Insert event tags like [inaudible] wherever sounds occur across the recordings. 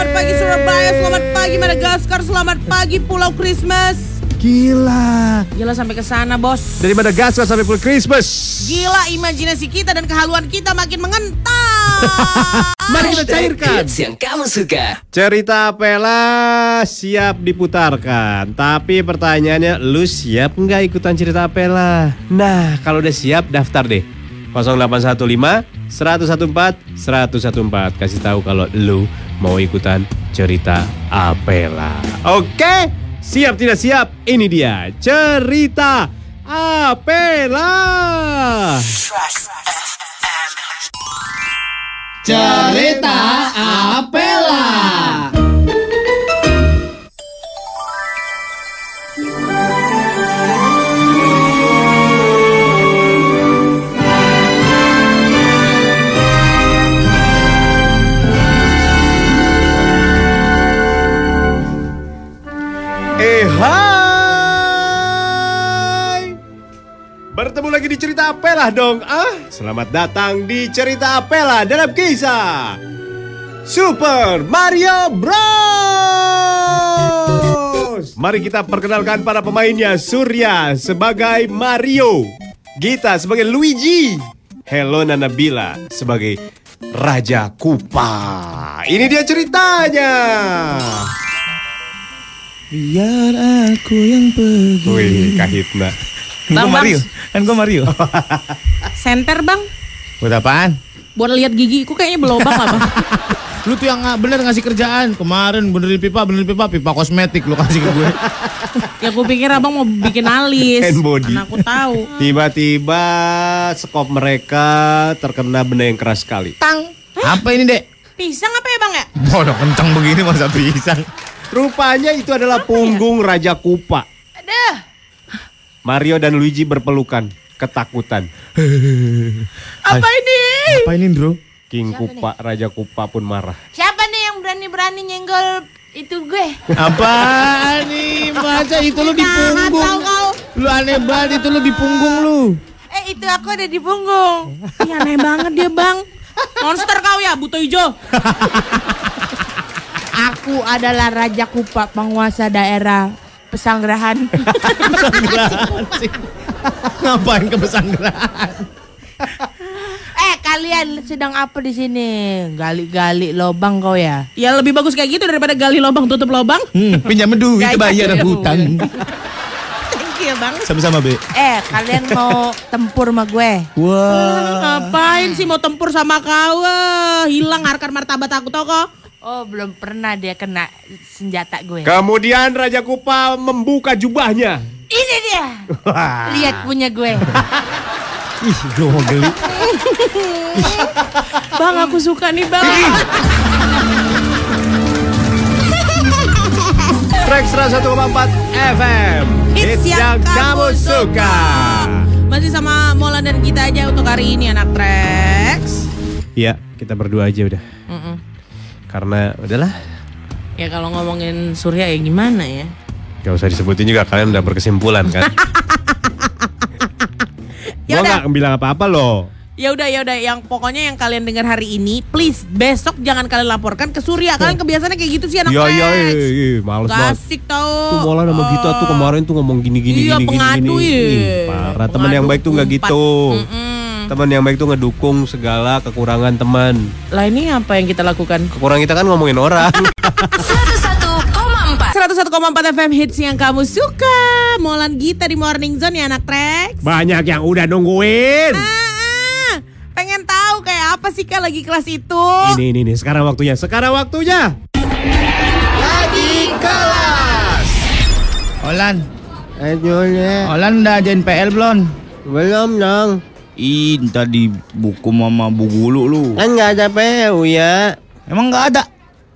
selamat pagi Surabaya, selamat pagi Madagaskar, selamat pagi Pulau Christmas. Gila. Gila sampai ke sana, Bos. Dari Madagaskar sampai Pulau Christmas. Gila imajinasi kita dan kehaluan kita makin mengental. Mari kita cairkan. Hits yang kamu suka. Cerita Apela siap diputarkan. Tapi pertanyaannya, lu siap nggak ikutan cerita Apela? Nah, kalau udah siap daftar deh. 0815 114 114 kasih tahu kalau lu mau ikutan cerita Apela. Oke, siap tidak siap? Ini dia cerita Apela. Cerita Apela. Bertemu lagi di cerita Apela dong ah? Selamat datang di cerita Apela dalam kisah Super Mario Bros. Mari kita perkenalkan para pemainnya Surya sebagai Mario Gita sebagai Luigi Helena Nabila sebagai Raja Kupa Ini dia ceritanya. Biar aku yang pergi. Wih, Kahitna Bang, Gua Bang. Mario. Kan gue Mario. [laughs] Center, Bang. Buat apaan? Buat lihat gigiku kayaknya belobang lah, Bang. [laughs] Lu tuh yang bener ngasih kerjaan. Kemarin benerin pipa, benerin pipa, pipa kosmetik lu kasih ke gue. [laughs] ya aku pikir Abang mau bikin alis. Hand body. Karena aku tahu. Tiba-tiba skop mereka terkena benda yang keras sekali. Tang. Apa ini, Dek? Pisang apa ya, Bang ya? Bodoh kencang begini masa pisang. Rupanya itu adalah punggung Raja Kupa. Aduh. Mario dan Luigi berpelukan, ketakutan. [laughs] Apa ini? Apa ini, Bro? King Kupa, Raja Kupa pun marah. Siapa nih yang berani-berani nyenggol itu gue? Apa nih? Masa itu lu di tau punggung? kau. Lu aneh banget itu lu di punggung lu. Eh itu aku ada di punggung. [laughs] Ih, aneh banget dia bang. Monster kau ya, buto hijau. [laughs] aku adalah Raja Kupa, penguasa daerah pesanggerahan. Pesanggrahan sih. Ngapain ke pesanggrahan? eh kalian sedang apa di sini? Gali-gali lobang kau ya? Ya lebih bagus kayak gitu daripada gali lobang tutup lobang. Hmm, pinjam duit bayar ya, hutang. Thank you bang. Sama-sama, Be. Eh kalian mau tempur sama gue? Wah. Ngapain sih mau tempur sama kau? Ah, Hilang harkat martabat aku tau kok. Oh belum pernah dia kena senjata gue. Kemudian Raja Kupa membuka jubahnya. Ini dia. Wah. Lihat punya gue. Ih, gue mau geli. Bang aku suka nih bang. Track 101,4 FM. Hits yang kamu suka. Masih sama Mola dan kita aja untuk hari ini anak Trax. Iya, kita berdua aja udah. Mm-mm. Karena udahlah, Ya kalau ngomongin Surya ya gimana ya? gak usah disebutin juga kalian udah berkesimpulan kan. [laughs] Ya Gua udah. nggak bilang apa-apa loh. Ya udah ya udah yang pokoknya yang kalian dengar hari ini please besok jangan kalian laporkan ke Surya. Kalian kebiasaannya kayak gitu sih anak Iya iya Trax. iya, iya, males Gak banget. asik tau. Tuh Mola sama Gita tuh kemarin tuh ngomong gini gini Iya, gini gini pengadu gini. ya. Ih, Parah, teman yang baik tuh nggak gitu. Mm-mm. Teman yang baik tuh ngedukung segala kekurangan teman. Lah ini apa yang kita lakukan? Kekurangan kita kan ngomongin orang. 101,4 101,4 FM hits yang kamu suka. Molan Gita di Morning Zone ya anak Trax. Banyak yang udah nungguin. Ah, pengen tahu kayak apa sih kak lagi kelas itu? Ini ini nih sekarang waktunya. Sekarang waktunya. Lagi kelas. Olan, Ayolah. Olan udah ajain PL belum? Belum dong. Ih, tadi buku mama bu gulu lu. Kan nggak ada PU ya. Emang nggak ada?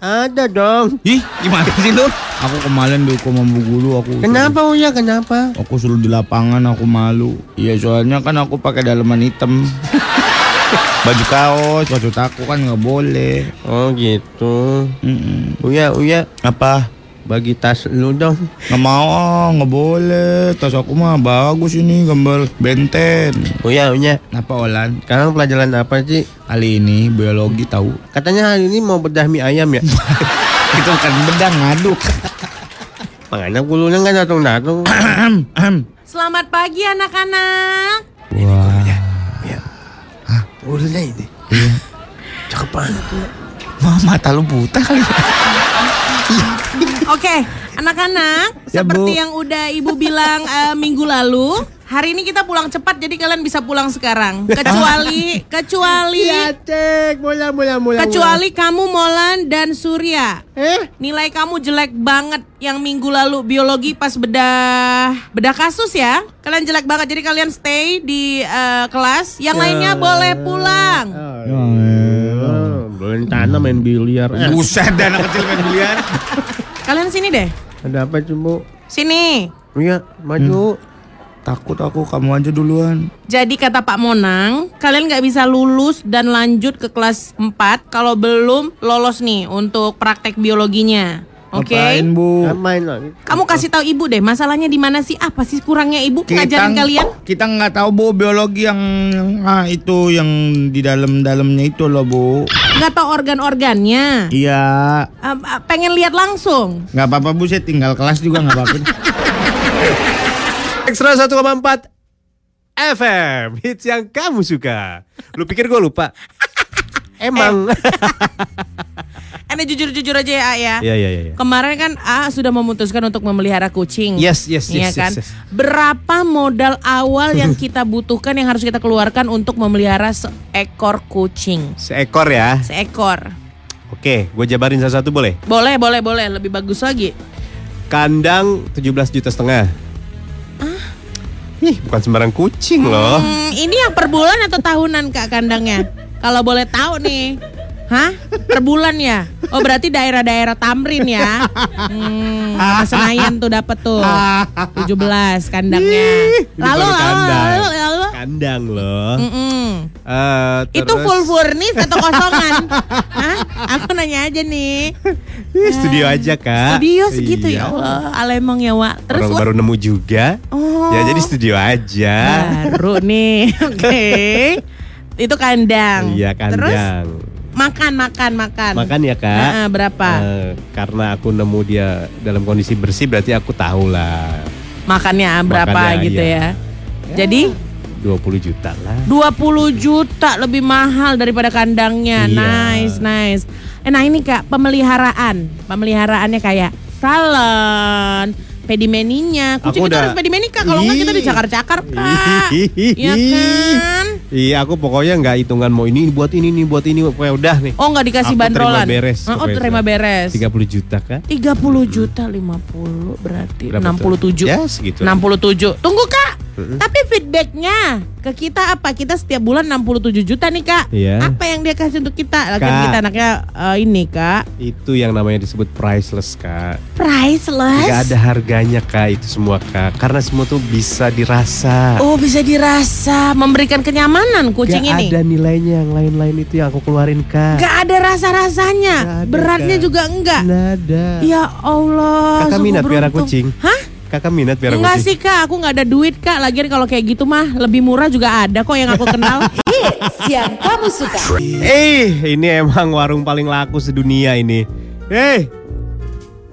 Ada dong. Ih, gimana sih lu? Aku kemarin di hukum sama bu gulu aku. Kenapa Uya? Kenapa? suruh- Aku suruh di lapangan aku malu. Iya soalnya kan aku pakai daleman hitam. [laughs] Baju kaos, baju aku kan nggak boleh. Oh gitu. Mm-mm. Uya, Uya, Apa? Bagi tas lu dong. Nggak mau, ah, nggak boleh. Tas aku mah bagus ini gambar benten. Uya, Uya. Apa Olan? Sekarang pelajaran apa sih? Kali ini biologi tahu. Katanya hari ini mau bedah mie ayam ya? [laughs] Itu bukan bedang ngaduk. [laughs] Makanya bulunya nggak datang-datang. Selamat pagi anak-anak. Bulunya ini. Cakep banget. Mama mata lu buta kali. [laughs] [laughs] Oke, anak-anak, Ya, seperti Bu. yang udah Ibu bilang [laughs] eh, minggu lalu, hari ini kita pulang cepat jadi kalian bisa pulang sekarang. [laughs] Kecuali kecuali cek, bola, bola, bola. kecuali kamu Molan dan Surya. Eh? Nilai kamu jelek banget yang minggu lalu biologi pas bedah bedah kasus ya. Kalian jelek banget jadi kalian stay di eh, kelas. Yang lainnya boleh pulang. Oh, Belum tanah main biliar. Eh, Buset dah anak kecil main biliar. Kalian sini deh. ada apa cuma? Sini. Iya, maju. Takut aku, kamu aja duluan. Jadi kata Pak Monang, kalian nggak bisa lulus dan lanjut ke kelas 4 kalau belum lolos nih untuk praktek biologinya. Oke? Ngapain, Bu? Ah, main lagi. Kamu kasih tahu Ibu deh, masalahnya di mana sih? Apa sih kurangnya Ibu ngajarin kalian? Kita nggak tahu Bu biologi yang ah itu yang di dalam-dalamnya itu loh, Bu. Nggak tahu organ-organnya. Iya. Eh, pengen lihat langsung. nggak apa-apa Bu, saya tinggal kelas juga nggak apa-apa. [laughs] Ekstra 1,4 FM Hits yang kamu suka Lu pikir gue lupa? Emang [laughs] Ini jujur-jujur aja ya, A, ya. Iya iya iya iya. Kemarin kan A sudah memutuskan untuk memelihara kucing. Yes, yes, Iya yes, kan? yes, yes. Berapa modal awal yang [laughs] kita butuhkan yang harus kita keluarkan untuk memelihara seekor kucing? Seekor ya Seekor. Oke gue jabarin satu-satu boleh? Boleh, boleh, boleh. Lebih bagus lagi. Kandang 17 juta setengah Ih bukan sembarang kucing loh Hmm, ini yang per bulan atau tahunan kak kandangnya? Kalau boleh tahu nih. Hah? Per bulan ya? Oh berarti daerah-daerah Tamrin ya? Hmm, [laughs] Senayan tuh dapat tuh. 17 kandangnya. Lalu, kandang. lalu, lalu. Kandang loh Mm-mm. Eh, Itu terus- full furnish atau kosongan? Hah? Aku nanya aja nih. Ih, Studio aja kak Studio segitu Iya. ya Allah. Alemong ya Wak. Terus Orang baru nemu juga Oh. Ya jadi studio aja Baru nih. [laughs] Oke. Itu kandang. Iya Terus kandang makan makan makan. Makan ya kak Heeh, berapa? Eh, karena aku nemu dia dalam kondisi bersih berarti aku tahu lah Makannya berapa Makannya, gitu iya. ya. Jadi 20 juta lah 20 juta lebih mahal daripada kandangnya. Iya. Nice, nice. Eh, nah ini Kak, pemeliharaan. Pemeliharaannya kayak salon, pedimeninya. Kucing Aku itu udah- harus pedimeni Kak, kalau nggak kita dicakar-cakar Kak. Iya kan? Iya aku pokoknya nggak hitungan mau ini buat ini nih buat ini pokoknya udah nih Oh nggak dikasih Aku terima bandrolan. beres Oh, pokoknya. terima beres. 30 juta kak 30 juta 50 berarti Berapa 67. tuh? Ya segitu 67. Tunggu Kak. Tapi feedbacknya ke kita apa? Kita setiap bulan 67 juta nih Kak. Iya. Apa yang dia kasih untuk kita? Lah kan kita anaknya eh, ini Kak. Itu yang namanya disebut priceless kak Priceless. Gak ada harganya kak itu semua kak Karena semua tuh bisa dirasa Oh bisa dirasa memberikan kenyamanan kucing Gak ini. ada nilainya yang lain-lain itu yang aku keluarin kak Gak ada rasa-rasanya. Gak Beratnya Kak. juga enggak. Nada Ya Allah. Kakak minat piara beruntung. kucing? Hah? Kakak minat piara Enggak sih kak, aku nggak ada duit kak. Lagian kalau kayak gitu mah lebih murah juga ada kok yang aku kenal. [laughs] yang kamu suka. Eh, ini emang warung paling laku sedunia ini. Eh,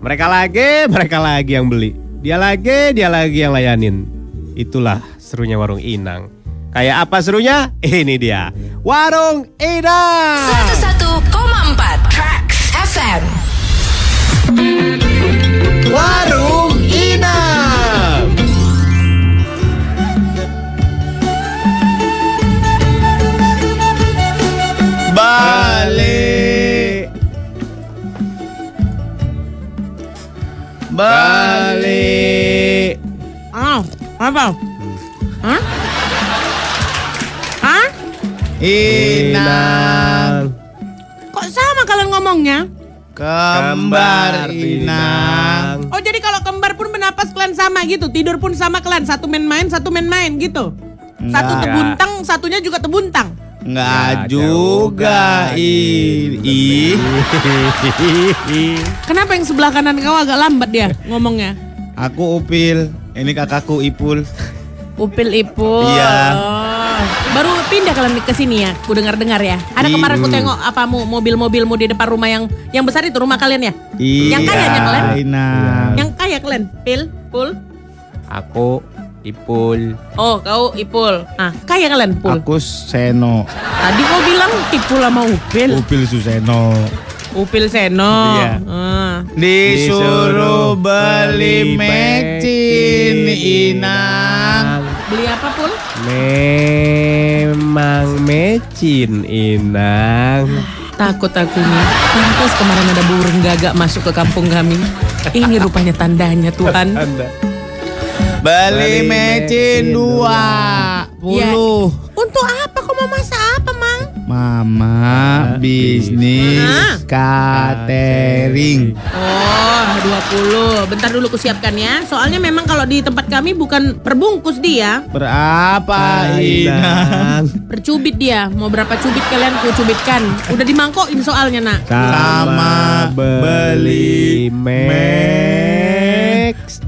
mereka lagi, mereka lagi yang beli. Dia lagi, dia lagi yang layanin. Itulah serunya warung Inang. Kayak apa serunya? Ini dia. Warung Inang. 101,4 Tracks FM. Warung Balik. Oh, apa? Hah? Hah? Inang, Kok sama kalian ngomongnya? kembar Inang. Oh jadi kalau kembar pun bernapas kalian sama gitu, tidur pun sama kalian, satu main-main, satu main-main gitu. Satu tebuntang, satunya juga tebuntang. Enggak Ya, juga, ih. Ih. [laughs] Kenapa yang sebelah kanan kau agak lambat dia ngomongnya? Aku Upil, ini kakakku Ipul. Upil ipul. Iya. Oh. Baru pindah kalian ke sini ya, ku dengar-dengar ya. Ada Iya. kemarin ku tengok apa mu mobil-mobilmu di depan rumah yang yang besar itu rumah kalian ya? Iya. Yang kayanya kalian? Inang. Yang kaya kalian, Pil, Pul. Aku Ipul. Oh, kau Ipul. Ah, kaya kalian, Pul. Aku Seno. Tadi kau bilang Ipul sama Upil. Upil Suseno. Upil Seno. Iya. Ah. Disuruh beli mecin Inang. Beli apa, Pul? Memang mecin Inang. Takut aku nih. Pantas kemarin ada burung gagak masuk ke kampung kami. Ini rupanya tandanya Tuhan. Anda. Beli Beli mecin mecin dua puluh. Untuk apa? Kau mau masak apa, Mang? Mama bisnis Ah. catering. Oh, 20. Bentar dulu kusiapkan ya. Soalnya memang kalau di tempat kami bukan perbungkus dia, Berapa Inang? percubit dia. Mau berapa cubit kalian ku cubitkan. Udah dimangkokin soalnya, Nak. Sama beli Max Trail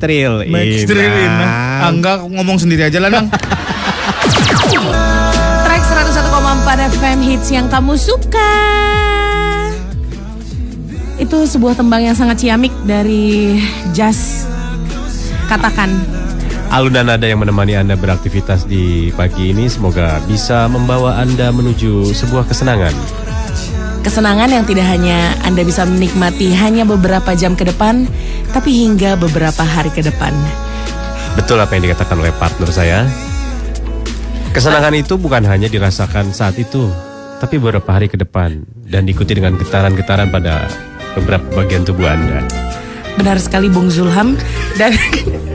Max Drill Inang. Ah, enggak aku ngomong sendiri aja lah Nang. [laughs] Track 101,4 FM hits yang kamu suka. Itu sebuah tembang yang sangat ciamik dari Jazz. Katakan. Alunan nada yang menemani Anda beraktivitas di pagi ini semoga bisa membawa Anda menuju sebuah kesenangan. Kesenangan yang tidak hanya Anda bisa menikmati hanya beberapa jam ke depan, tapi hingga beberapa hari ke depan. Betul apa yang dikatakan oleh partner saya. Kesenangan itu bukan hanya dirasakan saat itu, tapi beberapa hari ke depan dan diikuti dengan getaran-getaran pada beberapa bagian tubuh Anda. Benar sekali Bung Zulham dan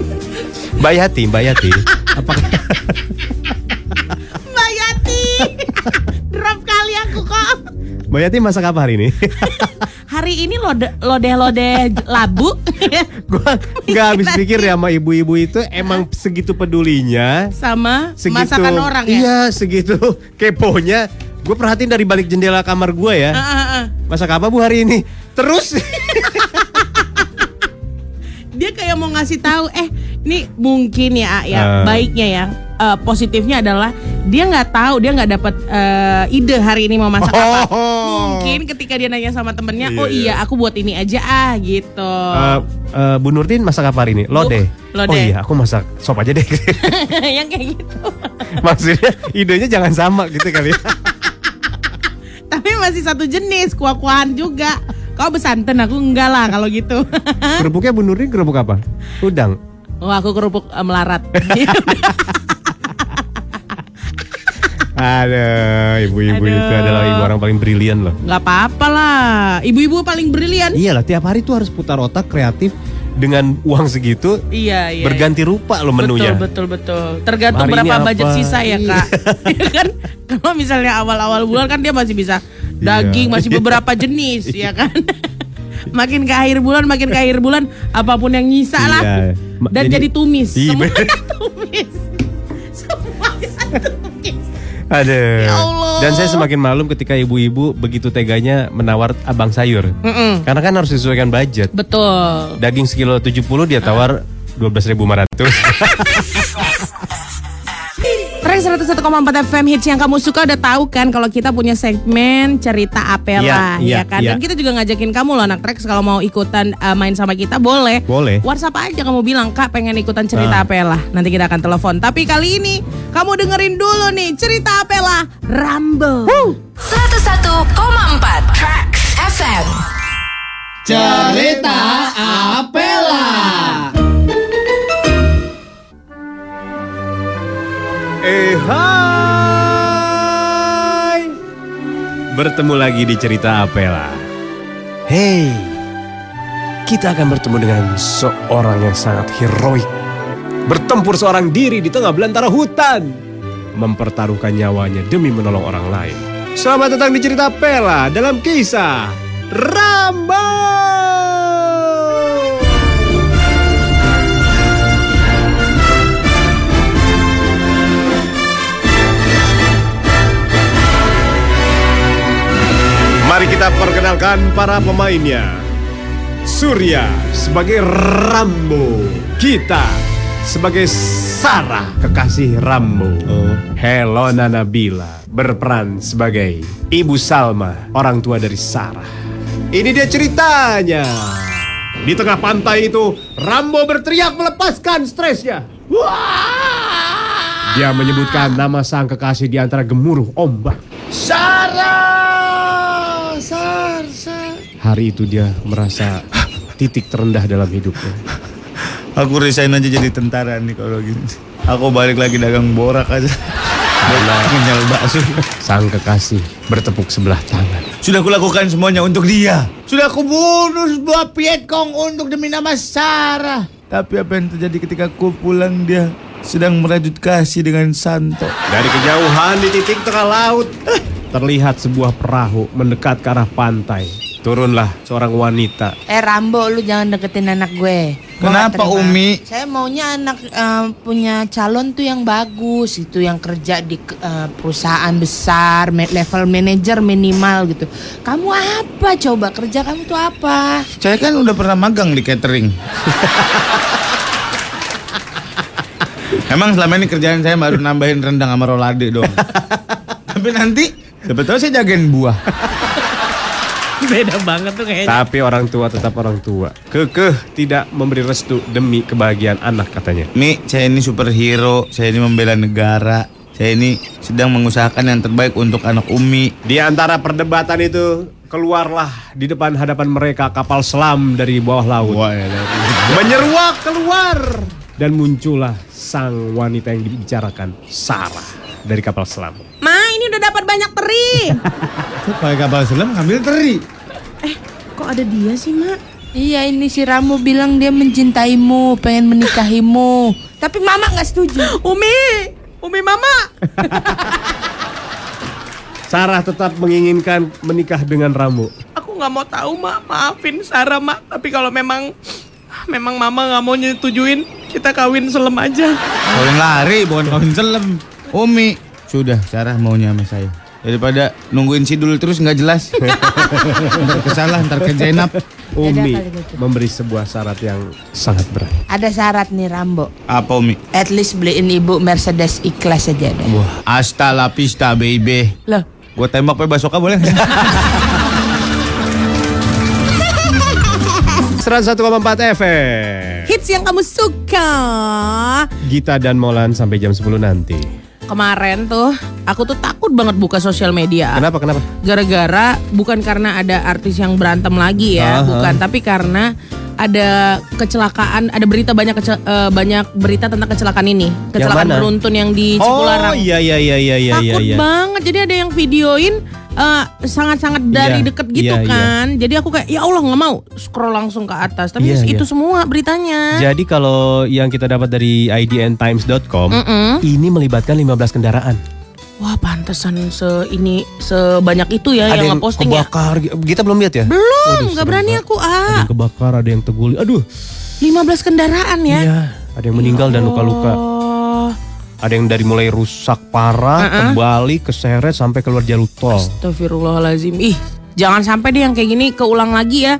[laughs] Mbak Yati, Mbak Yati, apakah [laughs] Mbak Yati. Drop kali aku kok. Mbak Yati masak apa hari ini? [laughs] Hari ini lode lodeh-lodeh labu. [laughs] Gua nggak habis pikir ya sama ibu-ibu itu emang segitu pedulinya, sama segitu masakan orang ya. Iya, segitu [laughs] keponya. Gue perhatiin dari balik jendela kamar gue ya. Ah, ah, ah. Masak apa bu hari ini? Terus Dia kayak mau ngasih tahu, eh ini mungkin ya, ya Ah. baiknya ya. eh, positifnya adalah dia nggak tahu, dia nggak dapat eh, ide hari ini mau masak apa. Oh. Mungkin ketika dia nanya sama temennya, Iya, oh iya. iya aku buat ini aja ah gitu. Eh, eh, Bu Nurdin masak apa hari ini? Lodeh. lodeh. Oh iya, aku masak sop aja deh. [laughs] [laughs] yang kayak gitu. [laughs] Maksudnya idenya jangan sama gitu kali. ya. Tapi masih satu jenis, kuah-kuahan juga. Kau besanten, aku enggak lah kalau gitu. [laughs] Kerupuknya Bu Nurdin kerupuk apa? Udang. oh aku kerupuk eh, melarat. [laughs] Ada ibu-ibu Aduh. itu adalah ibu orang paling brilian loh. Nggak apa-apa lah. Ibu-ibu paling brilian. Iyalah tiap hari tuh harus putar otak kreatif dengan uang segitu Iya, iya. berganti rupa loh menunya. Betul, betul, betul. Tergantung Hari ini berapa budget apa? sisa ya, Iya. Kak. [laughs] Ya kan? Kalau misalnya awal-awal bulan kan dia masih bisa Iya. Daging, masih [laughs] beberapa jenis, ya kan? [laughs] makin ke akhir bulan, makin ke akhir bulan, apa pun yang nyisa lah. Iya. Dan jadi, jadi- tumis. Iya, Semuanya [laughs] tumis. Semuanya tumis. Aduh. Ya Allah. Dan saya semakin malum ketika ibu-ibu begitu teganya menawar abang sayur. Mm-mm. Karena kan harus disesuaikan budget. Betul. Daging sekilo 70 dia tawar 12.500. Track 101,4 FM hits yang kamu suka udah tahu kan kalau kita punya segmen cerita apela Iya, iya, ya kan iya. dan kita juga ngajakin kamu loh anak Trax kalau mau ikutan uh, main sama kita boleh. Boleh. WhatsApp aja kamu bilang Kak pengen ikutan cerita Ah. apela. Nanti kita akan telepon. Tapi kali ini kamu dengerin dulu nih cerita apela Rambo. 101,4 Tracks FM. Cerita Apela. Bertemu lagi di cerita Apela. Hey Kita akan bertemu dengan seorang yang sangat heroik. Bertempur seorang diri di tengah belantara hutan. Mempertaruhkan nyawanya demi menolong orang lain. Selamat datang di cerita Apela dalam kisah Rambo Mari kita perkenalkan para pemainnya. Surya sebagai Rambo. Kita sebagai Sarah kekasih Rambo. Oh, Helona Nabila berperan sebagai Ibu Salma, orang tua dari Sarah. Ini dia ceritanya. Di tengah pantai itu, Rambo berteriak melepaskan stresnya. Dia menyebutkan nama sang kekasih di antara gemuruh ombak. Sarah! Hari itu dia merasa titik terendah dalam hidupnya. Aku resign aja jadi tentara nih kalau gini. Aku balik lagi dagang borak aja. Ngenyal bakso. Sang kekasih bertepuk sebelah tangan. Sudah kulakukan semuanya untuk dia. Sudah kubunuh sebuah Vietcong untuk demi nama Sarah. Tapi apa yang terjadi ketika ku pulang dia sedang merajut kasih dengan Santo. Dari kejauhan di titik tengah laut, terlihat sebuah perahu mendekat ke arah pantai. Turunlah seorang wanita. Eh Rambo lu jangan deketin anak gue. Kenapa, terima. Umi? Saya maunya anak eh, punya calon tuh yang bagus, itu yang kerja di eh, perusahaan besar, level manager minimal gitu. Kamu apa coba kerja kamu tuh apa? Saya kan udah pernah magang di catering. Emang selama ini kerjaan saya baru nambahin rendang sama rolade dong. [laughs] Tapi nanti sebetulnya saya jagain buah. [laughs] Beda banget tuh kayaknya. Tapi orang tua tetap orang tua. Kekeh tidak memberi restu demi kebahagiaan anak katanya. Mi, saya ini superhero, saya ini membela negara. Saya ini sedang mengusahakan yang terbaik untuk anak Umi. Di antara perdebatan itu, keluarlah di depan hadapan mereka kapal selam dari bawah laut. Menyeruak keluar. Dan muncullah sang wanita yang dibicarakan, Sarah dari kapal selam. Ma, ini udah dapat banyak teri. [laughs] Pakai kapal selam ngambil teri. Kok ada dia sih, Mak? Iya, ini si Ramo bilang dia mencintaimu, pengen menikahimu. Tapi Mama nggak setuju. Umi, Umi Mama. Sarah tetap menginginkan menikah dengan Rambo. Aku nggak mau tahu, Mak. Maafin Sarah, Mak. Tapi kalau memang memang Mama nggak mau nyetujuin, kita kawin selem aja. Kawin lari bukan kawin selam. Umi, sudah Sarah maunya sama saya. Daripada nungguin sidul terus nggak jelas. ntar kesalah, ntar ke Zainab. Umi gitu. memberi sebuah syarat yang sangat berat. Ada syarat nih, Rambo. Apa Umi? At least beliin ibu Mercedes ikhlas aja deh. Wah, hasta la pista baby. Loh, Gue tembak pakai basoka boleh nggak? [laughs] 101,4 FM. hits yang kamu suka. Gita dan Molan sampai jam 10 nanti. Kemarin tuh, aku tuh takut banget buka sosial media. Kenapa? Kenapa? Gara-gara bukan karena ada artis yang berantem lagi ya, Aha. bukan, tapi karena ada kecelakaan, ada berita banyak kece- eh, banyak berita tentang kecelakaan ini, kecelakaan mana? beruntun yang di Oh Cipularang. iya iya iya iya iya Takut iya. banget, jadi ada yang videoin eh, sangat-sangat dari Iya, deket gitu iya, iya. kan. Jadi aku kayak ya Allah nggak mau scroll langsung ke atas, tapi Iya, itu iya. semua beritanya. Jadi kalau yang kita dapat dari idntimes.com, Mm-mm. ini melibatkan 15 kendaraan. Wah pantesan se ini sebanyak itu ya ada yang yang ngeposting ya. kebakar. Kita belum lihat ya? Belum, nggak berani aku Ada ah. yang kebakar, ada yang terguling. Aduh. 15 kendaraan ya. Iya, ada yang meninggal dan luka-luka. Ada yang dari mulai rusak parah, Uh-uh. kembali keseret sampai keluar jalur tol. Astagfirullahalazim. Ih, jangan sampai deh yang kayak gini keulang lagi ya.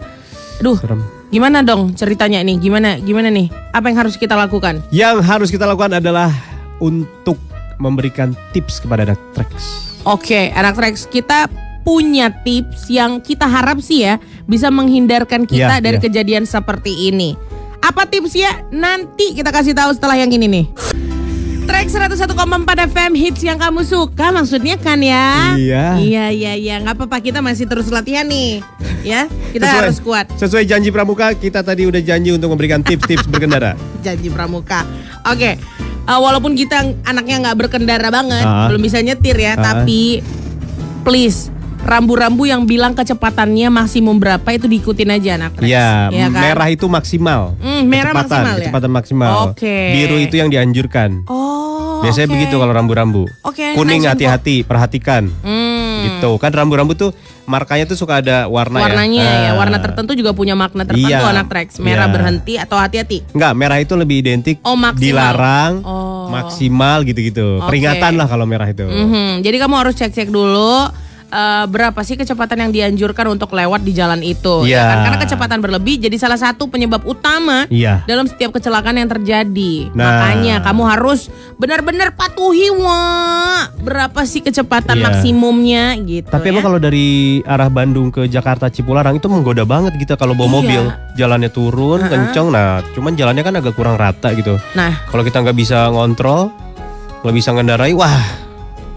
Aduh, Serem. gimana dong ceritanya nih? Gimana gimana nih? Apa yang harus kita lakukan? Yang harus kita lakukan adalah untuk memberikan tips kepada anak Trax. Oke, anak Trax kita punya tips yang kita harap sih ya bisa menghindarkan kita Iya, dari iya. kejadian seperti ini. Apa tipsnya? Nanti kita kasih tahu setelah yang ini nih. Track 101,4 FM hits yang kamu suka maksudnya kan ya? Iya. Iya iya iya nggak apa-apa kita masih terus latihan nih. Ya, kita Sesuai- harus kuat. Sesuai janji pramuka, kita tadi udah janji untuk memberikan tips-tips berkendara. [laughs] Janji pramuka. Oke. eh, walaupun kita anaknya nggak berkendara banget, Ah. belum bisa nyetir ya, Ah. tapi please rambu-rambu yang bilang kecepatannya maksimum berapa itu diikutin aja anak Rex. Iya, Ya kan? merah itu maksimal. Hmm, merah kecepatan, maksimal ya? kecepatan maksimal. Oke. Biru itu yang dianjurkan. Oh. Biasanya oke. begitu kalau rambu-rambu. Oke, Kuning hati-hati, perhatikan. Hmm. Gitu. Kan rambu-rambu tuh markanya tuh suka ada warna Warnanya ya. ya, warna tertentu juga punya makna tertentu Iya. anak Trax. Merah Iya. berhenti atau hati-hati. Enggak, merah itu lebih identik Oh, maksimal. dilarang, Oh. maksimal gitu-gitu. Oke. Peringatan lah kalau merah itu. Mhm, Jadi kamu harus cek-cek dulu eh, berapa sih kecepatan yang dianjurkan untuk lewat di jalan itu. Iya. ya kan? Karena kecepatan berlebih jadi salah satu penyebab utama Iya. dalam setiap kecelakaan yang terjadi. Nah. Makanya kamu harus benar-benar patuhi wah berapa sih kecepatan Iya. maksimumnya gitu. Tapi ya. emang kalau dari arah Bandung ke Jakarta Cipularang itu menggoda banget gitu kalau bawa Iya. mobil. Jalannya turun, kenceng. Nah, cuman jalannya kan agak kurang rata gitu. Nah, Kalau kita nggak bisa ngontrol, nggak bisa ngendarai, wah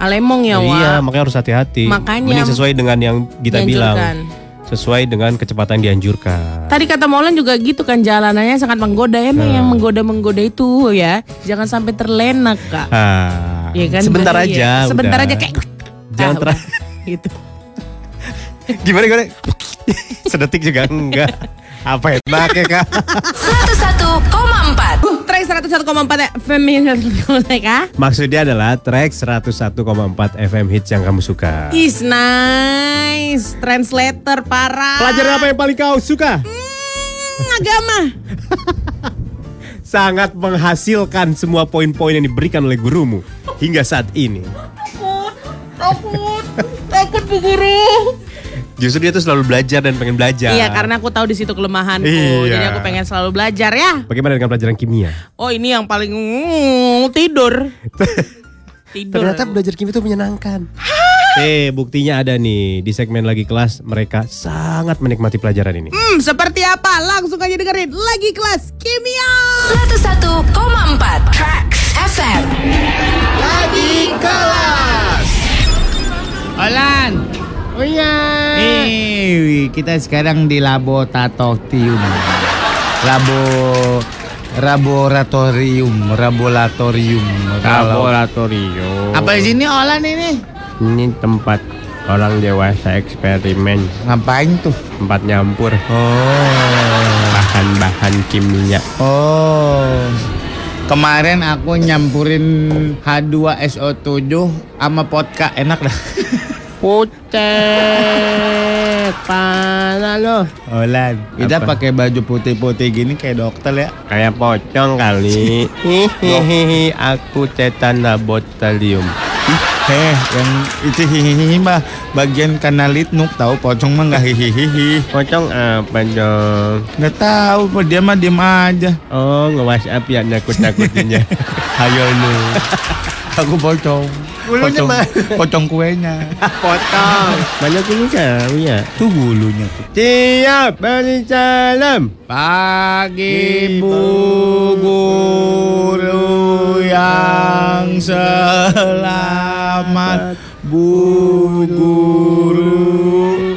Alemong ya, Wak. iya makanya harus hati-hati. Makanya- Mending sesuai dengan yang kita bilang, sesuai dengan kecepatan yang dianjurkan. Tadi kata Molan juga gitu kan jalanannya sangat menggoda Emang Nah. yang menggoda-menggoda itu ya Jangan sampai terlena kak Ah, Iya kan sebentar bahaya. aja. Sebentar udah. aja kayak [laughs] Jangan Ah, ter-. [laughs] Gitu gimana gimana? [laughs] Sedetik juga enggak. Apa ya? Pakai kak? 101,4 Track 101,4 FM kak Maksudnya adalah track 101,4 FM hits yang kamu suka. Is nice Translator parah Pelajaran apa yang paling kau suka? Hmm, Agama [laughs] Sangat menghasilkan semua poin-poin yang diberikan oleh gurumu hingga saat ini. Takut Takut bu guru Justru dia tuh selalu belajar dan pengen belajar. Iya karena aku tahu di situ kelemahanku Iya. Jadi aku pengen selalu belajar ya Bagaimana dengan pelajaran kimia? Oh ini yang paling mm, tidur [laughs] Tidur Ternyata aku. belajar kimia itu menyenangkan. Eh, buktinya ada nih di segmen lagi kelas mereka sangat menikmati pelajaran ini. Hmm, seperti apa? Langsung aja dengerin lagi kelas kimia. 101,4 Tracks FM Olan. Oh iya. Eh, kita sekarang di laboratorium. Labo laboratorium, laboratorium. Laboratorium. Apa di sini Olan ini? Ini tempat orang dewasa eksperimen, Ngapain tuh? tempat nyampur Oh. bahan-bahan kimia. Oh. Kemarin aku nyampurin H2SO7 sama vodka enak dah. [laughs] Putet, mana lo? Olan, kita pakai baju putih-putih gini kayak dokter ya. Kayak pocong kali. Hihihi, aku cetan labotalium. Heh, yang itu hihihi mah bagian kanalit nuk tahu pocong mah nggak hihihi. Pocong apa dong? Nggak tahu, dia mah diem aja. Oh, nge-WhatsApp ya nakut-nakutinnya. [laughs] Hayo lu. [laughs] Aku pocong. Bulunya pocong, mah. pocong kuenya. Potong. Banyak ini kau ya. Tuh bulunya tuh. Siap, beri salam. Pagi bu guru yang selamat bu guru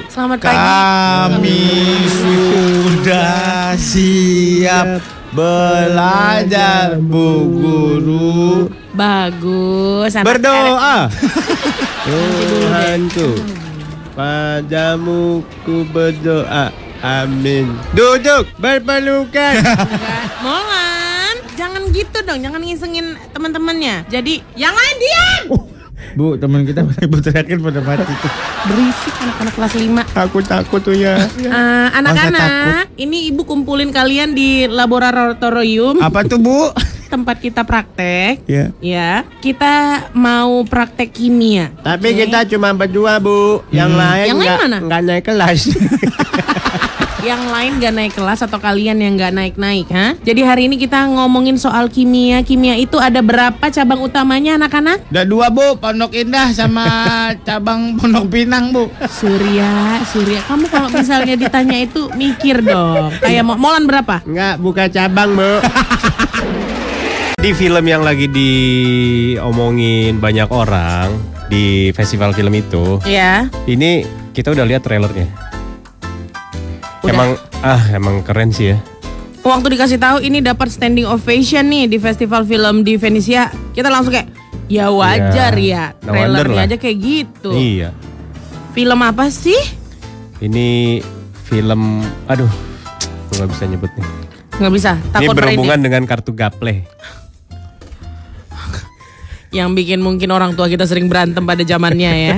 Selamat pagi. kami sudah siap belajar bu guru Bagus. anak Berdoa. [laughs] Tuhanku, padamu ku berdoa. Amin. Duduk berpelukan. [laughs] Molan, jangan gitu dong, jangan ngisengin teman-temannya. Jadi yang lain diam. bu teman kita [laughs] berteriakin pada mati tuh Berisik anak-anak kelas 5 Aku takut tuh ya. Eh, anak-anak, ini ibu kumpulin kalian di laboratorium apa tuh bu tempat kita praktek. ya Ya, kita mau praktek kimia. Tapi Oke. kita cuma berdua bu. Yang lain Yang lain nggak mana? nggak naik kelas. [laughs] yang lain gak naik kelas atau kalian yang gak naik-naik, ha? Jadi hari ini kita ngomongin soal kimia. Kimia itu ada berapa cabang utamanya anak-anak? Udah dua bu, Pondok Indah sama [laughs] cabang Pondok Pinang bu. Surya, Surya, kamu kalau misalnya ditanya itu mikir dong. Kayak Mo- Molan berapa? Nggak buka cabang bu. [laughs] Di film yang lagi diomongin banyak orang di festival film itu, Ya. ini kita udah lihat trailernya. Udah. Emang ah emang keren sih ya. Waktu dikasih tahu ini dapat standing ovation nih di festival film di Venesia, kita langsung kayak ya wajar Ya, ya. no Trailernya aja kayak gitu. Iya. Film apa sih? Ini film, aduh, nggak bisa nyebut nih. Nggak bisa. Ini Takut berhubungan merinding. dengan kartu gaple. Yang bikin mungkin orang tua kita sering berantem pada zamannya ya.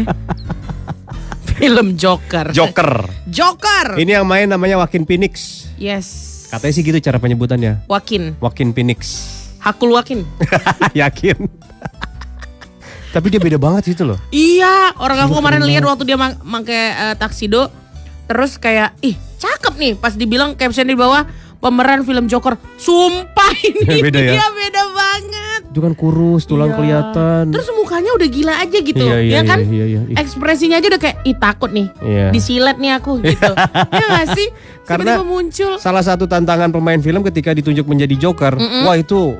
[laughs] Film Joker. Joker. Joker. Ini yang main namanya Joaquin Phoenix. Yes. Katanya sih gitu cara penyebutannya. Wakin. Joaquin Phoenix. Hakul Wakin. [laughs] Yakin? [laughs] Tapi dia beda banget itu loh. Iya, orang aku kemarin lihat waktu dia mak- pakai eh, taksido, terus kayak, ih cakep nih. Pas dibilang caption di bawah pemeran film Joker, sumpah [laughs] ini Beda ya? dia beda banget. Itu kan kurus, tulang Iya. kelihatan. Terus mukanya udah gila aja gitu, Iya, iya, ya kan? iya, iya, iya. Ekspresinya aja udah kayak, ih takut nih, Iya. disilet nih aku gitu. ya gak [laughs] sih? Karena- muncul. Salah satu tantangan pemain film ketika ditunjuk menjadi Joker, wah itu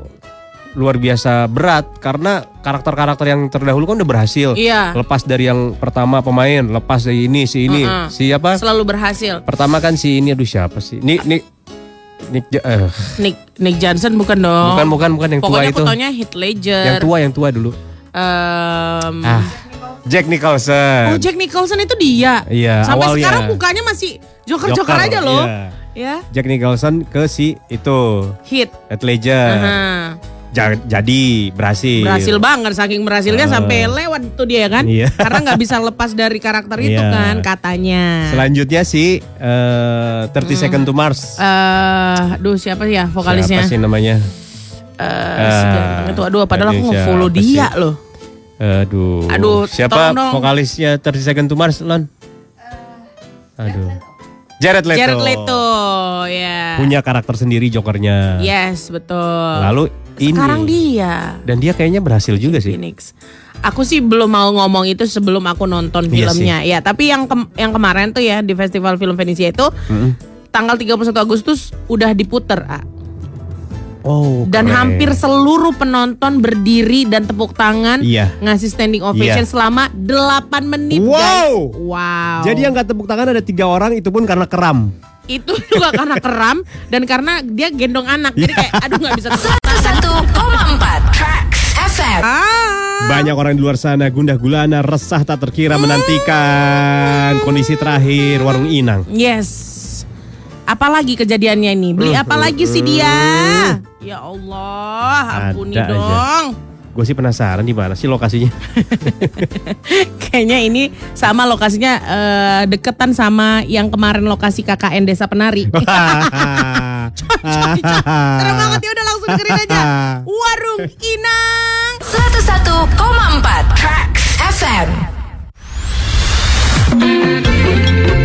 luar biasa berat karena karakter-karakter yang terdahulu kan udah berhasil. Iya. Lepas dari yang pertama pemain, lepas dari ini si ini, Mm-mm. siapa? Selalu berhasil. Pertama kan si ini aduh siapa sih? Nick Nick Nick eh, Nick Nick Johnson bukan dong. bukan bukan bukan yang tua Pokoknya itu. fotonya Heath Ledger. Yang tua yang tua dulu. Em, Ah, Jack Nicholson. Oh Jack Nicholson itu dia. Iya, Sampai awalnya. sekarang mukanya masih Joker-Joker Joker, aja loh. iya. Ya. Jack Nicholson ke si itu Hit. Heath Ledger. Aha. Ja- jadi berhasil. Berhasil banget saking berhasilnya Ah. sampai lewat tuh dia kan. Iya. [laughs] Karena nggak bisa lepas dari karakter itu Iya. kan katanya. Selanjutnya si eh 30 Second to Mars. Eh, aduh siapa ya vokalisnya? Siapa sih namanya? Eh, si ganteng itu aduh padahal aku nge-follow dia sih? loh. Aduh. Aduh, Siapa vokalisnya 30 Second to Mars, Lon? Aduh. Jared Leto. Jared Leto, ya. Punya karakter sendiri Jokernya. Yes, betul. Lalu ini. Sekarang dia. Dan dia kayaknya berhasil juga sih. Phoenix. Aku sih belum mau ngomong itu sebelum aku nonton Iya filmnya. Ya, tapi yang kem- yang kemarin tuh ya di Festival Film Venesia itu tanggal 31 Agustus udah diputer, ah. Oh, Dan keren. hampir seluruh penonton berdiri dan tepuk tangan Iya. ngasih standing ovation Iya. selama 8 menit, Wow. guys. Wow. Jadi yang nggak tepuk tangan ada tiga orang itu pun karena keram. Itu [laughs] juga karena keram dan karena dia gendong anak. Jadi kayak aduh nggak bisa tepuk tangan. 101,4 Tracks FM. Ah. Banyak orang di luar sana gundah gulana, resah tak terkira menantikan kondisi terakhir warung Inang. Yes. Apalagi kejadiannya ini? Beli apa lagi sih dia? Ya Allah, ampuni Ada aja. Gue sih penasaran di mana sih lokasinya. [laughs] Kayaknya ini sama lokasinya eh, deketan sama yang kemarin lokasi KKN Desa Penari. [laughs] [laughs] Serem banget ya udah langsung dengerin aja. Warung Inang. 101,4 Tracks FM.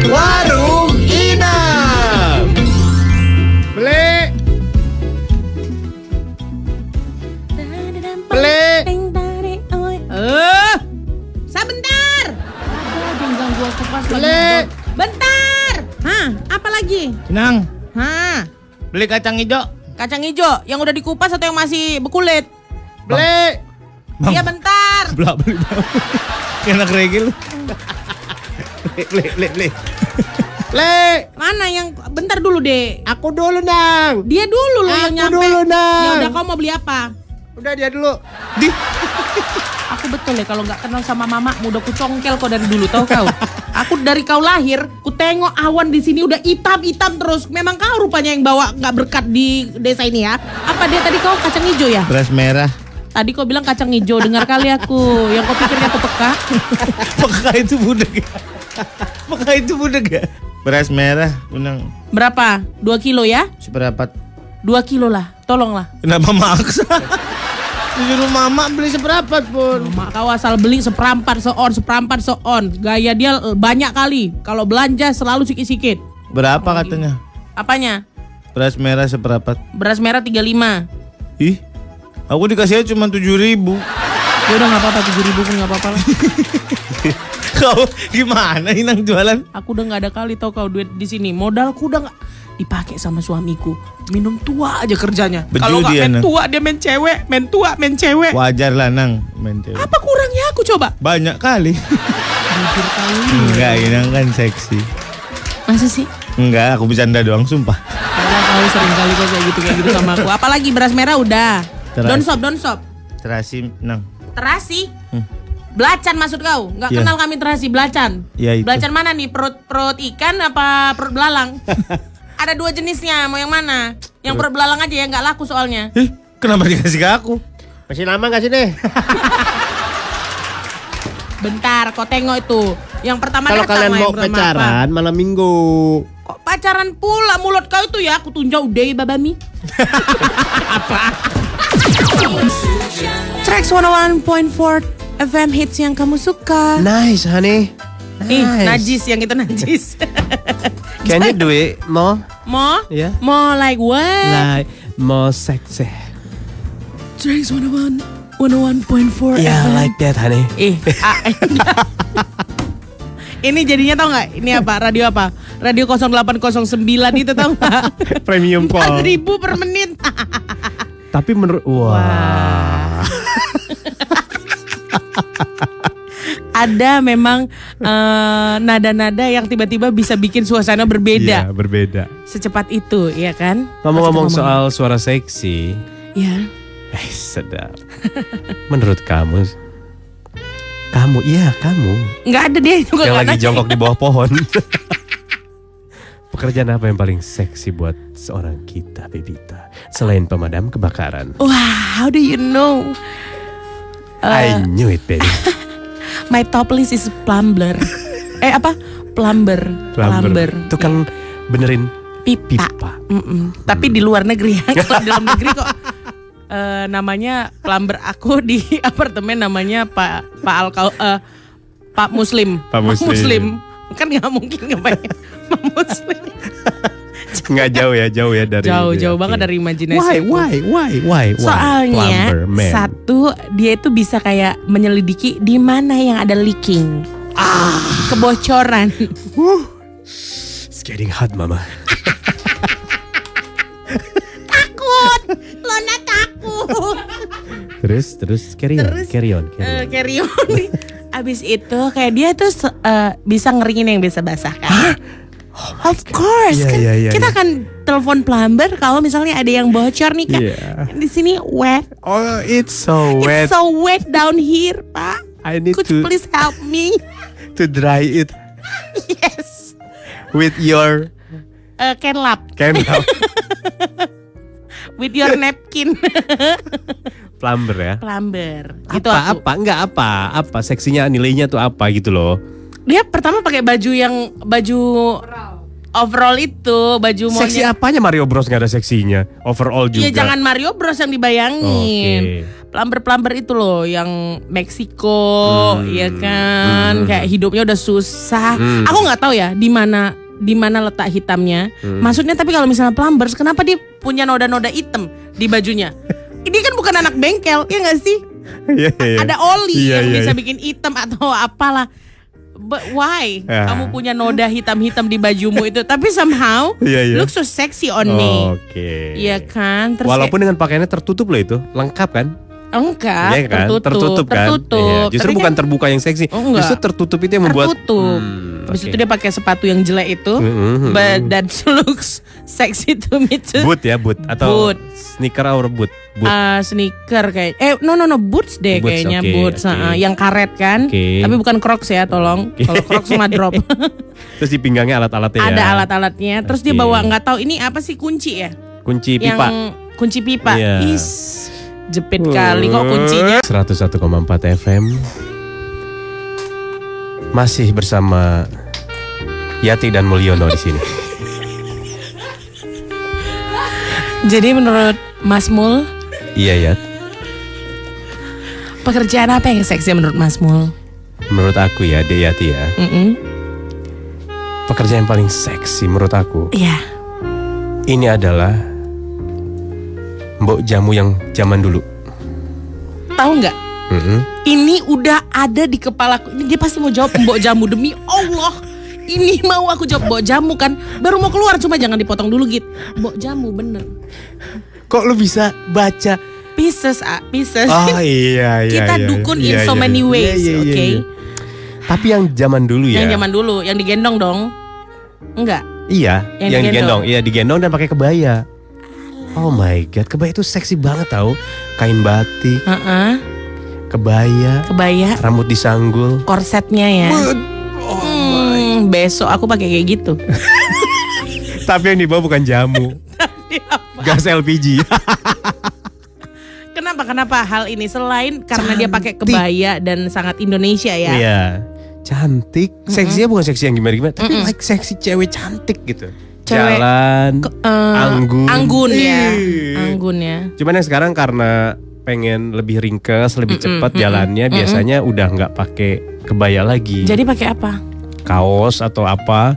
Warung Inang. Beli. Eh, sebentar. Ganggu aku pas. Beli. nonton. Bentar. Hah, apa lagi? Senang, Hah, beli kacang hijau. kacang hijau yang udah dikupas atau yang masih berkulit? Beli. Iya bentar. Belak beli. Enak regil. Beli, beli, beli. Beli. Mana yang bentar dulu deh. Aku dulu, Nang. Dia dulu loh yang Aku nyampe. dulu, Nang. Ya udah kau mau beli apa? Udah dia dulu. Aku betul ya kalau nggak kenal sama mama udah ku congkel kau dari dulu tau kau. Aku dari kau lahir, ku tengok awan di sini udah hitam-hitam terus. Memang kau rupanya yang bawa nggak berkat di desa ini ya? Apa dia tadi kau kacang hijau ya? Beras merah. Tadi kau bilang kacang hijau, dengar kali aku. Yang kau pikirnya aku peka. [laughs] Peka itu budak ya? Peka itu budak ya? Beras merah, unang Berapa? Dua kilo ya? seperempat. Dua kilo lah, tolonglah. Kenapa maksa? Disuruh mama beli seperempat pun. Mak kau asal beli seperampat seon, seperampat seon. Gaya dia banyak kali. Kalau belanja selalu sikit-sikit. Berapa katanya? Apanya? Beras merah seperempat. Beras merah 35. Ih, aku dikasihnya cuma tujuh ribu. Ya udah nggak apa-apa, 7 ribu pun nggak apa-apa lah. [laughs] Kau gimana inang jualan? Aku udah nggak ada kali tau kau duit di sini. Modalku udah nggak dipakai sama suamiku. Minum tua aja kerjanya. Kalau nggak main Nang. tua dia main cewek, main tua main cewek. Wajar lah nang, main cewek. Apa kurangnya aku coba? Banyak kali. Enggak, inang kan seksi. Masa sih? Enggak, aku bercanda doang, sumpah. Padahal kau sering kali kau kayak gitu kayak gitu sama aku. Apalagi beras merah udah. Terasi. Don't stop, don't stop. Terasi, nang. Terasi. Hmm. Belacan maksud kau? Nggak Iya. kenal kami terasi, belacan. Itu. Belacan mana nih? Perut perut ikan apa perut belalang? [laughs] Ada dua jenisnya, mau yang mana? Yang perut belalang aja ya nggak laku soalnya. Ih, kenapa dikasih ke aku? Masih lama gak sih deh? [laughs] Bentar, kau tengok itu. Yang pertama Kalau kalian mau pacaran malam minggu. apa? Kok pacaran pula mulut kau itu ya? Aku tunjuk deh babami. [laughs] apa? Tracks 101.4 FM hits yang kamu suka. Nice, honey. Ih, Nice. najis yang itu najis. Can you do it more? More? Yeah. More like what? Like more sexy. Drinks 101 101.4 Yeah, like that, honey. Ih, ah, [laughs] Ini jadinya tau nggak? Ini apa? Radio apa? Radio 0809 itu tau nggak? [laughs] Premium call. 4000 per menit. Tapi menurut wah. [laughs] Ada memang eh, nada-nada yang tiba-tiba bisa bikin suasana berbeda Iya, berbeda. secepat itu, ya kan? Ngomong-ngomong soal suara seksi, ya. eh sedap. Menurut kamu, kamu, iya kamu nggak ada deh juga yang lagi nanya. jongkok di bawah pohon. [laughs] Pekerjaan apa yang paling seksi buat seorang kita, Bebita? Selain pemadam kebakaran. Wah, how do you know? I knew it, baby. [laughs] My top list is plumber. [laughs] eh apa? Plumber. Plumber. Tukang benerin pipa. pipa. Mm-mm. Tapi di luar negeri ya. Kalau di dalam negeri kok [laughs] eh, namanya plumber aku di [laughs] apartemen namanya Pak Pak Alkau eh, Pak Muslim. Pak Muslim. Kan nggak mungkin kebanyakan Pak Muslim. Nggak jauh ya, jauh ya dari Jauh jauh banget dari imajinasi. Why, why, why, why, why? Soalnya Plumber, satu dia itu bisa kayak menyelidiki di mana yang ada leaking. Ah. Kebocoran. It's getting hot, mama. takut. Lona takut. Terus, terus carry on, Terus, carry on, carry Eh, on. carry on. Abis itu kayak dia tuh eh, bisa ngeringin yang bisa basah kan. Of course, Iya, kan iya, iya, kita iya. akan telepon plumber kalau misalnya ada yang bocor nih kan. Iya. Di sini wet. Oh, it's so wet. It's so wet down here, Pak. I need Could to you please help me? [laughs] to dry it yes. with your Eh, can lap [laughs] with your napkin. [laughs] Plumber ya. plumber. Gitu apa, aku. apa, enggak apa, apa seksinya nilainya tuh apa gitu loh. Dia pertama pakai baju yang baju overall itu, baju Seksi maunya. apanya Mario Bros nggak ada seksinya? Overall juga. Iya jangan Mario Bros yang dibayangin. Oke. Plumber-plumber itu loh yang Meksiko, Hmm. ya kan, kayak hidupnya udah susah. Hmm. Aku nggak tahu ya di mana di mana letak hitamnya. Hmm. Maksudnya tapi kalau misalnya plumbers, kenapa dia punya noda-noda hitam di bajunya? Ini kan bukan anak bengkel, ya nggak sih? Iya, iya, iya. Ada oli Iya, yang iya, bisa iya. bikin hitam atau apalah. But why? Ya. Kamu punya noda hitam-hitam di bajumu itu, tapi somehow [laughs] Iya, iya. look so sexy on me. Oke. Iya kan? Terus Walaupun dengan pakaiannya tertutup loh itu, lengkap kan? Enggak, Iya kan? tertutup, kan? tertutup. Iya, Justru Tapi bukan kan terbuka yang seksi. Oh, enggak. Justru tertutup itu yang membuat tertutup. Hmm, Habis oke. itu dia pakai sepatu yang jelek itu, Mhm. but that looks sexy to me too. boot ya, boot atau Boot. sneaker or boot? Boot. Uh, sneaker kayak eh no no no boots deh Boots, kayaknya oke, boots oke. uh, yang karet kan Oke. tapi bukan crocs ya tolong Oke. kalau crocs mah drop [laughs] Terus di pinggangnya alat-alatnya ya. ada alat-alatnya terus dia Oke. bawa nggak tahu ini apa sih kunci ya Kunci yang pipa. kunci pipa Iya. is jepit kali kok kuncinya 101,4 FM masih bersama Yati dan Mulyono di sini. [laughs] jadi menurut Mas Mul iya ya. pekerjaan apa yang seksi menurut Mas Mul Menurut aku ya, Dek Yati ya. Mm-mm. Pekerjaan yang paling seksi menurut aku Iya ini adalah mbok jamu yang zaman dulu. tahu nggak Mm-mm. ini udah ada di kepalaku ini dia pasti mau jawab mbok jamu demi Allah ini mau aku jawab mbok jamu kan baru mau keluar cuma jangan dipotong dulu gitu mbok jamu bener Kok lu bisa baca? pieces ah pieces Oh iya [laughs] iya. kita iya. dukun in Iya, so iya, many iya. ways Iya, iya, oke iya, iya. Tapi yang zaman dulu ya. yang zaman dulu yang digendong dong enggak Iya, Yang yang, digendong. digendong. Iya, digendong dan pakai kebaya. Oh my god, kebaya itu seksi banget tau. Kain batik, Heeh, kebaya, kebaya. rambut disanggul. korsetnya ya. Hmm, besok aku pakai kayak gitu. [laughs] Tapi yang dibawa bukan jamu, [laughs] gas LPG. [laughs] kenapa? Kenapa hal ini? Selain karena dia pakai kebaya dan sangat Indonesia ya. Iya. Cantik, seksinya bukan seksi yang gimana-gimana, tapi like seksi cewek cantik gitu. Cewek Jalan, Ke- eh, anggun. anggun ya Ih. anggun ya Cuman yang sekarang karena pengen lebih ringkes, lebih cepat jalannya, biasanya udah nggak pakai kebaya lagi, Jadi pakai apa? kaos atau apa.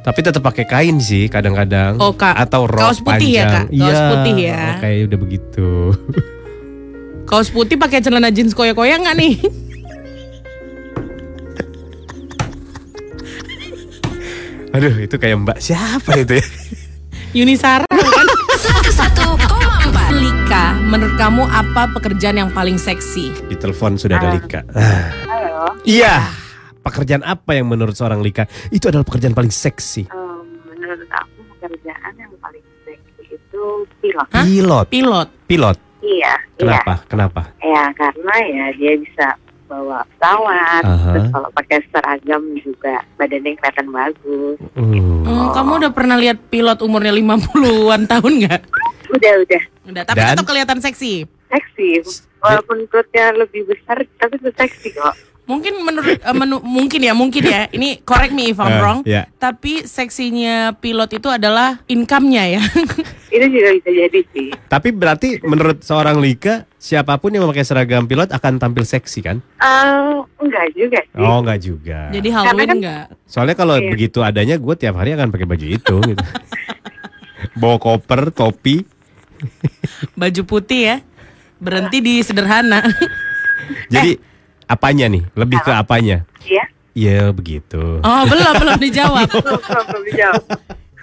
Tapi tetap pakai kain sih kadang-kadang. Oh, Kak. atau rok Kaos putih ya, panjang. Kak? Kaos Iya, putih ya. oh, kayak udah begitu. Kaos putih pakai celana jeans koyak-koyak nggak nih? [laughs] Aduh, itu kayak Mbak siapa itu ya? Yunisara [laughs] kan? 101,4 Lika, menurut kamu apa pekerjaan yang paling seksi? Di telepon sudah ada Lika. Halo. Iya. Pekerjaan apa yang menurut seorang Lika itu adalah pekerjaan paling seksi? Em, menurut aku pekerjaan yang paling seksi itu pilot. Hah? Pilot. Pilot. Pilot. Iya, Kenapa? Kenapa? iya. Ya karena ya dia bisa bawa pesawat. Aha. Terus kalau pakai seragam juga badannya kelihatan bagus. Hmm. Hmm, Kamu udah pernah lihat pilot umurnya 50-an [laughs] tahun nggak? Udah udah Udah, tapi Dan? tetap kelihatan seksi. seksi. Walaupun perutnya lebih besar tapi itu seksi kok. Mungkin menurut eh, menu- mungkin ya, mungkin ya. Ini correct me if I'm Eh, wrong. ya. Tapi seksinya pilot itu adalah income-nya ya. [laughs] Itu juga bisa jadi sih. Tapi berarti menurut seorang Lika siapa pun yang memakai seragam pilot akan tampil seksi kan? Eh, enggak juga sih. Oh nggak juga. Jadi Halloween kan- enggak? Soalnya kalau Iya. begitu adanya gue tiap hari akan pakai baju itu. gitu. [laughs] Bawa koper, topi. Baju putih ya. Berhenti di sederhana. [laughs] Jadi apanya nih? Lebih ke apanya? Iya. Ya begitu. Oh, belum belum dijawab. Belum [laughs] belum belum dijawab.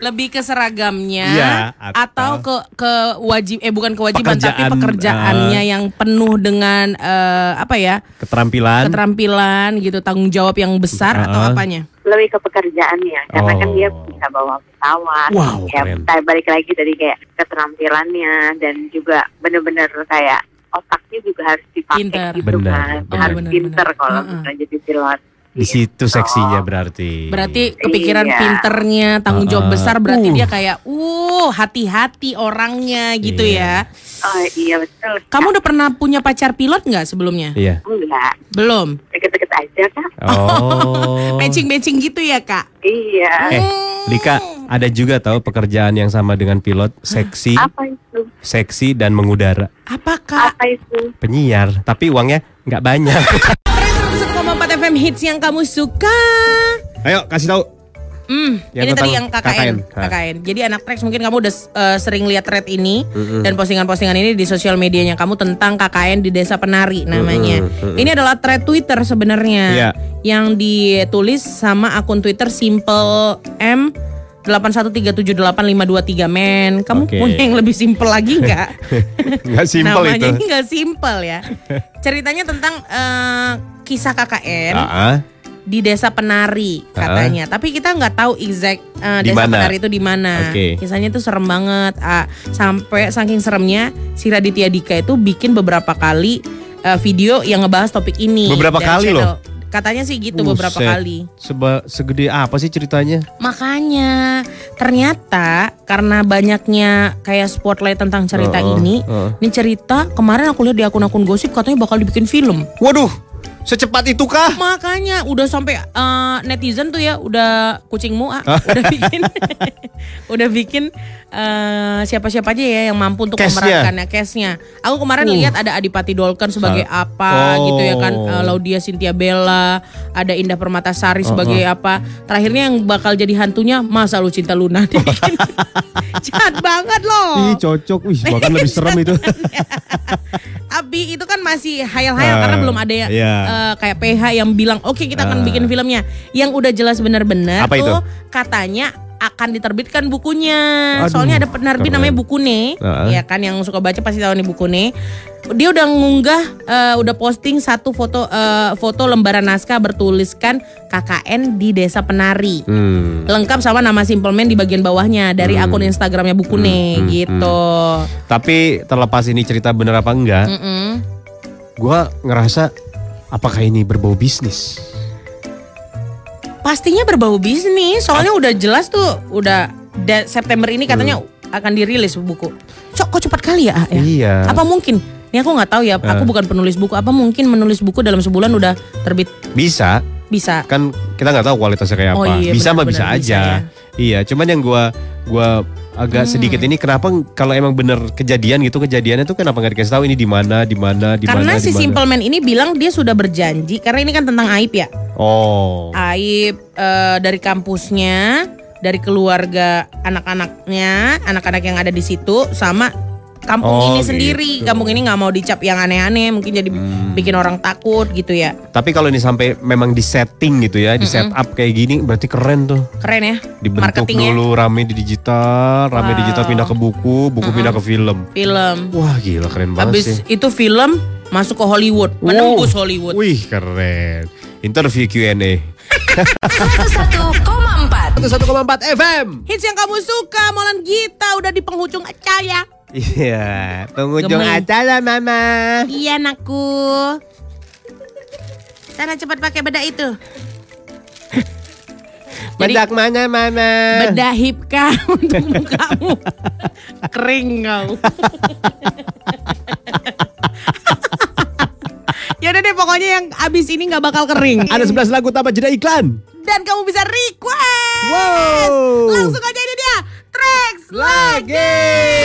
Lebih ke seragamnya Iya, atau, atau- ke ke wajib eh bukan kewajiban tapi Pekerjaan, pekerjaannya eh. yang penuh dengan eh, apa ya? Keterampilan. keterampilan gitu, tanggung jawab yang besar atau Uh-uh. apanya? Lebih ke pekerjaannya karena kan Oh. dia bisa bawa pesawat. Wow, ya, keren. balik lagi dari kayak keterampilannya dan juga bener-bener kayak otaknya juga harus dipakai Pinter. gitu Benar, kan. harus pinter kalau Uh-uh. misalnya jadi pilot. Di situ seksinya berarti. Berarti kepikiran Iya. pinternya, tanggung jawab Uh-uh. besar berarti Uh. dia kayak uh hati-hati orangnya gitu Iya. ya. Oh iya betul. Kamu udah pernah punya pacar pilot nggak sebelumnya? Iya. enggak Belum. deket-deket aja kan? Oh. [laughs] Matching-matching gitu ya kak? Iya. Eh, Lika, ada juga tahu pekerjaan yang sama dengan pilot, seksi, Apa itu? seksi dan mengudara. Apa kak? Apa itu? Penyiar, tapi uangnya nggak banyak. [laughs] 101,4 FM hits yang kamu suka. Ayo kasih tahu. Hmm, Yang ini tadi yang KKN. KKN. KKN. Jadi anak Trax mungkin kamu udah eh, sering lihat thread ini dan postingan-postingan ini di sosial medianya kamu tentang KKN di Desa Penari namanya. Ini adalah thread Twitter sebenarnya Iya. yang ditulis sama akun Twitter Simple M 8137853 men. Kamu Oke. punya yang lebih simple lagi nggak? [laughs] Nggak simpel Namanya itu. ini nggak simple ya. [laughs] Ceritanya tentang eh, kisah KKN Ah, ah. di desa Penari katanya. Tapi kita nggak tahu exact uh, Di desa mana? Penari itu di mana. Oke. Kisahnya tuh serem banget. Ah, sampai saking seremnya si Raditya Dika itu bikin beberapa kali uh, video yang ngebahas topik ini. Beberapa kali channel. loh? Katanya sih gitu beberapa Buset. kali. Seba, segede apa sih ceritanya? Makanya ternyata karena banyaknya kayak spotlight tentang cerita Heeh, ini, heeh. ini cerita kemarin aku lihat di akun-akun gosip katanya bakal dibikin film. Waduh, secepat itu kah? Makanya udah sampai eh, netizen tuh ya udah kucingmu ah, [laughs] udah bikin [laughs] udah bikin eh, siapa-siapa aja ya yang mampu untuk Case-nya. memerankannya case-nya. Aku kemarin Uh. lihat ada Adipati Dolken sebagai Sa- apa Oh. gitu ya kan eh, Laudia Cynthia Bella, ada Indah Permatasari sebagai apa. Terakhirnya yang bakal jadi hantunya Masa Lu Cinta Luna dibikin. [laughs] Jahat banget loh. Ih cocok, wih bahkan lebih [laughs] serem itu. [laughs] Abi itu kan masih hayal-hayal Ah, karena belum ada ya, iya. eh, kayak PH yang bilang oke kita akan Ah. bikin filmnya. Yang udah jelas benar-benar Apa itu? tuh katanya akan diterbitkan bukunya. Aduh, Soalnya ada penerbit namanya Bukune, Ah. ya kan yang suka baca pasti tahu nih Bukune. Dia udah ngunggah, eh, udah posting satu foto eh, foto lembaran naskah bertuliskan KKN di Desa Penari. Hmm. Lengkap sama nama Simple Man di bagian bawahnya dari Hmm. akun Instagramnya Bukune Hmm, hmm, gitu. Tapi terlepas ini cerita bener apa enggak, Mm-mm. gua ngerasa apakah ini berbau bisnis? Pastinya berbau bisnis, soalnya udah jelas tuh, udah da- September ini katanya akan dirilis buku. Cok, kok cepat kali ya? Ah, ya? Iya. Apa mungkin? Ini aku nggak tahu ya. Aku Eh. bukan penulis buku. Apa mungkin menulis buku dalam sebulan udah terbit? Bisa, Bisa. kan kita nggak tahu kualitasnya kayak Oh apa. iya, bisa mah bisa bisa aja. ya. Iya, cuman yang gua gua agak sedikit ini kenapa kalau emang bener kejadian gitu kejadiannya tuh kenapa nggak dikasih tahu ini di mana di mana di Karena mana si di mana? Simple Man ini bilang dia sudah berjanji karena ini kan tentang aib ya. Oh. Aib eh, dari kampusnya, dari keluarga anak-anaknya, anak-anak yang ada di situ sama kampung Oh, ini sendiri. gitu. Kampung ini nggak mau dicap yang aneh-aneh, mungkin jadi Hmm. bikin orang takut gitu ya. Tapi kalau ini sampai memang di setting gitu ya, di setup kayak gini berarti keren tuh. Keren ya. Dibentuk Marketingnya. dulu rame di digital, rame Wow. digital pindah ke buku, buku pindah ke film. Film. Wah gila keren banget Habis sih. itu film masuk ke Hollywood, menembus Hollywood. Wih keren. Interview Q&A. 101,4 101,4 FM. Hits yang kamu suka, Molan Gita udah di penghujung acara. Iya, penghujung Gemeng. acara mama. Iya nakku. Sana cepat pakai bedak itu. Jadi- Bedak mana mama? Bedah hipka [laughs] untuk mukamu. Kering kau. [laughs] ya udah deh pokoknya yang abis ini nggak bakal kering. Ada 11 lagu tanpa jeda iklan. Dan kamu bisa request. Wow. Langsung aja ini dia. Tracks Lagi.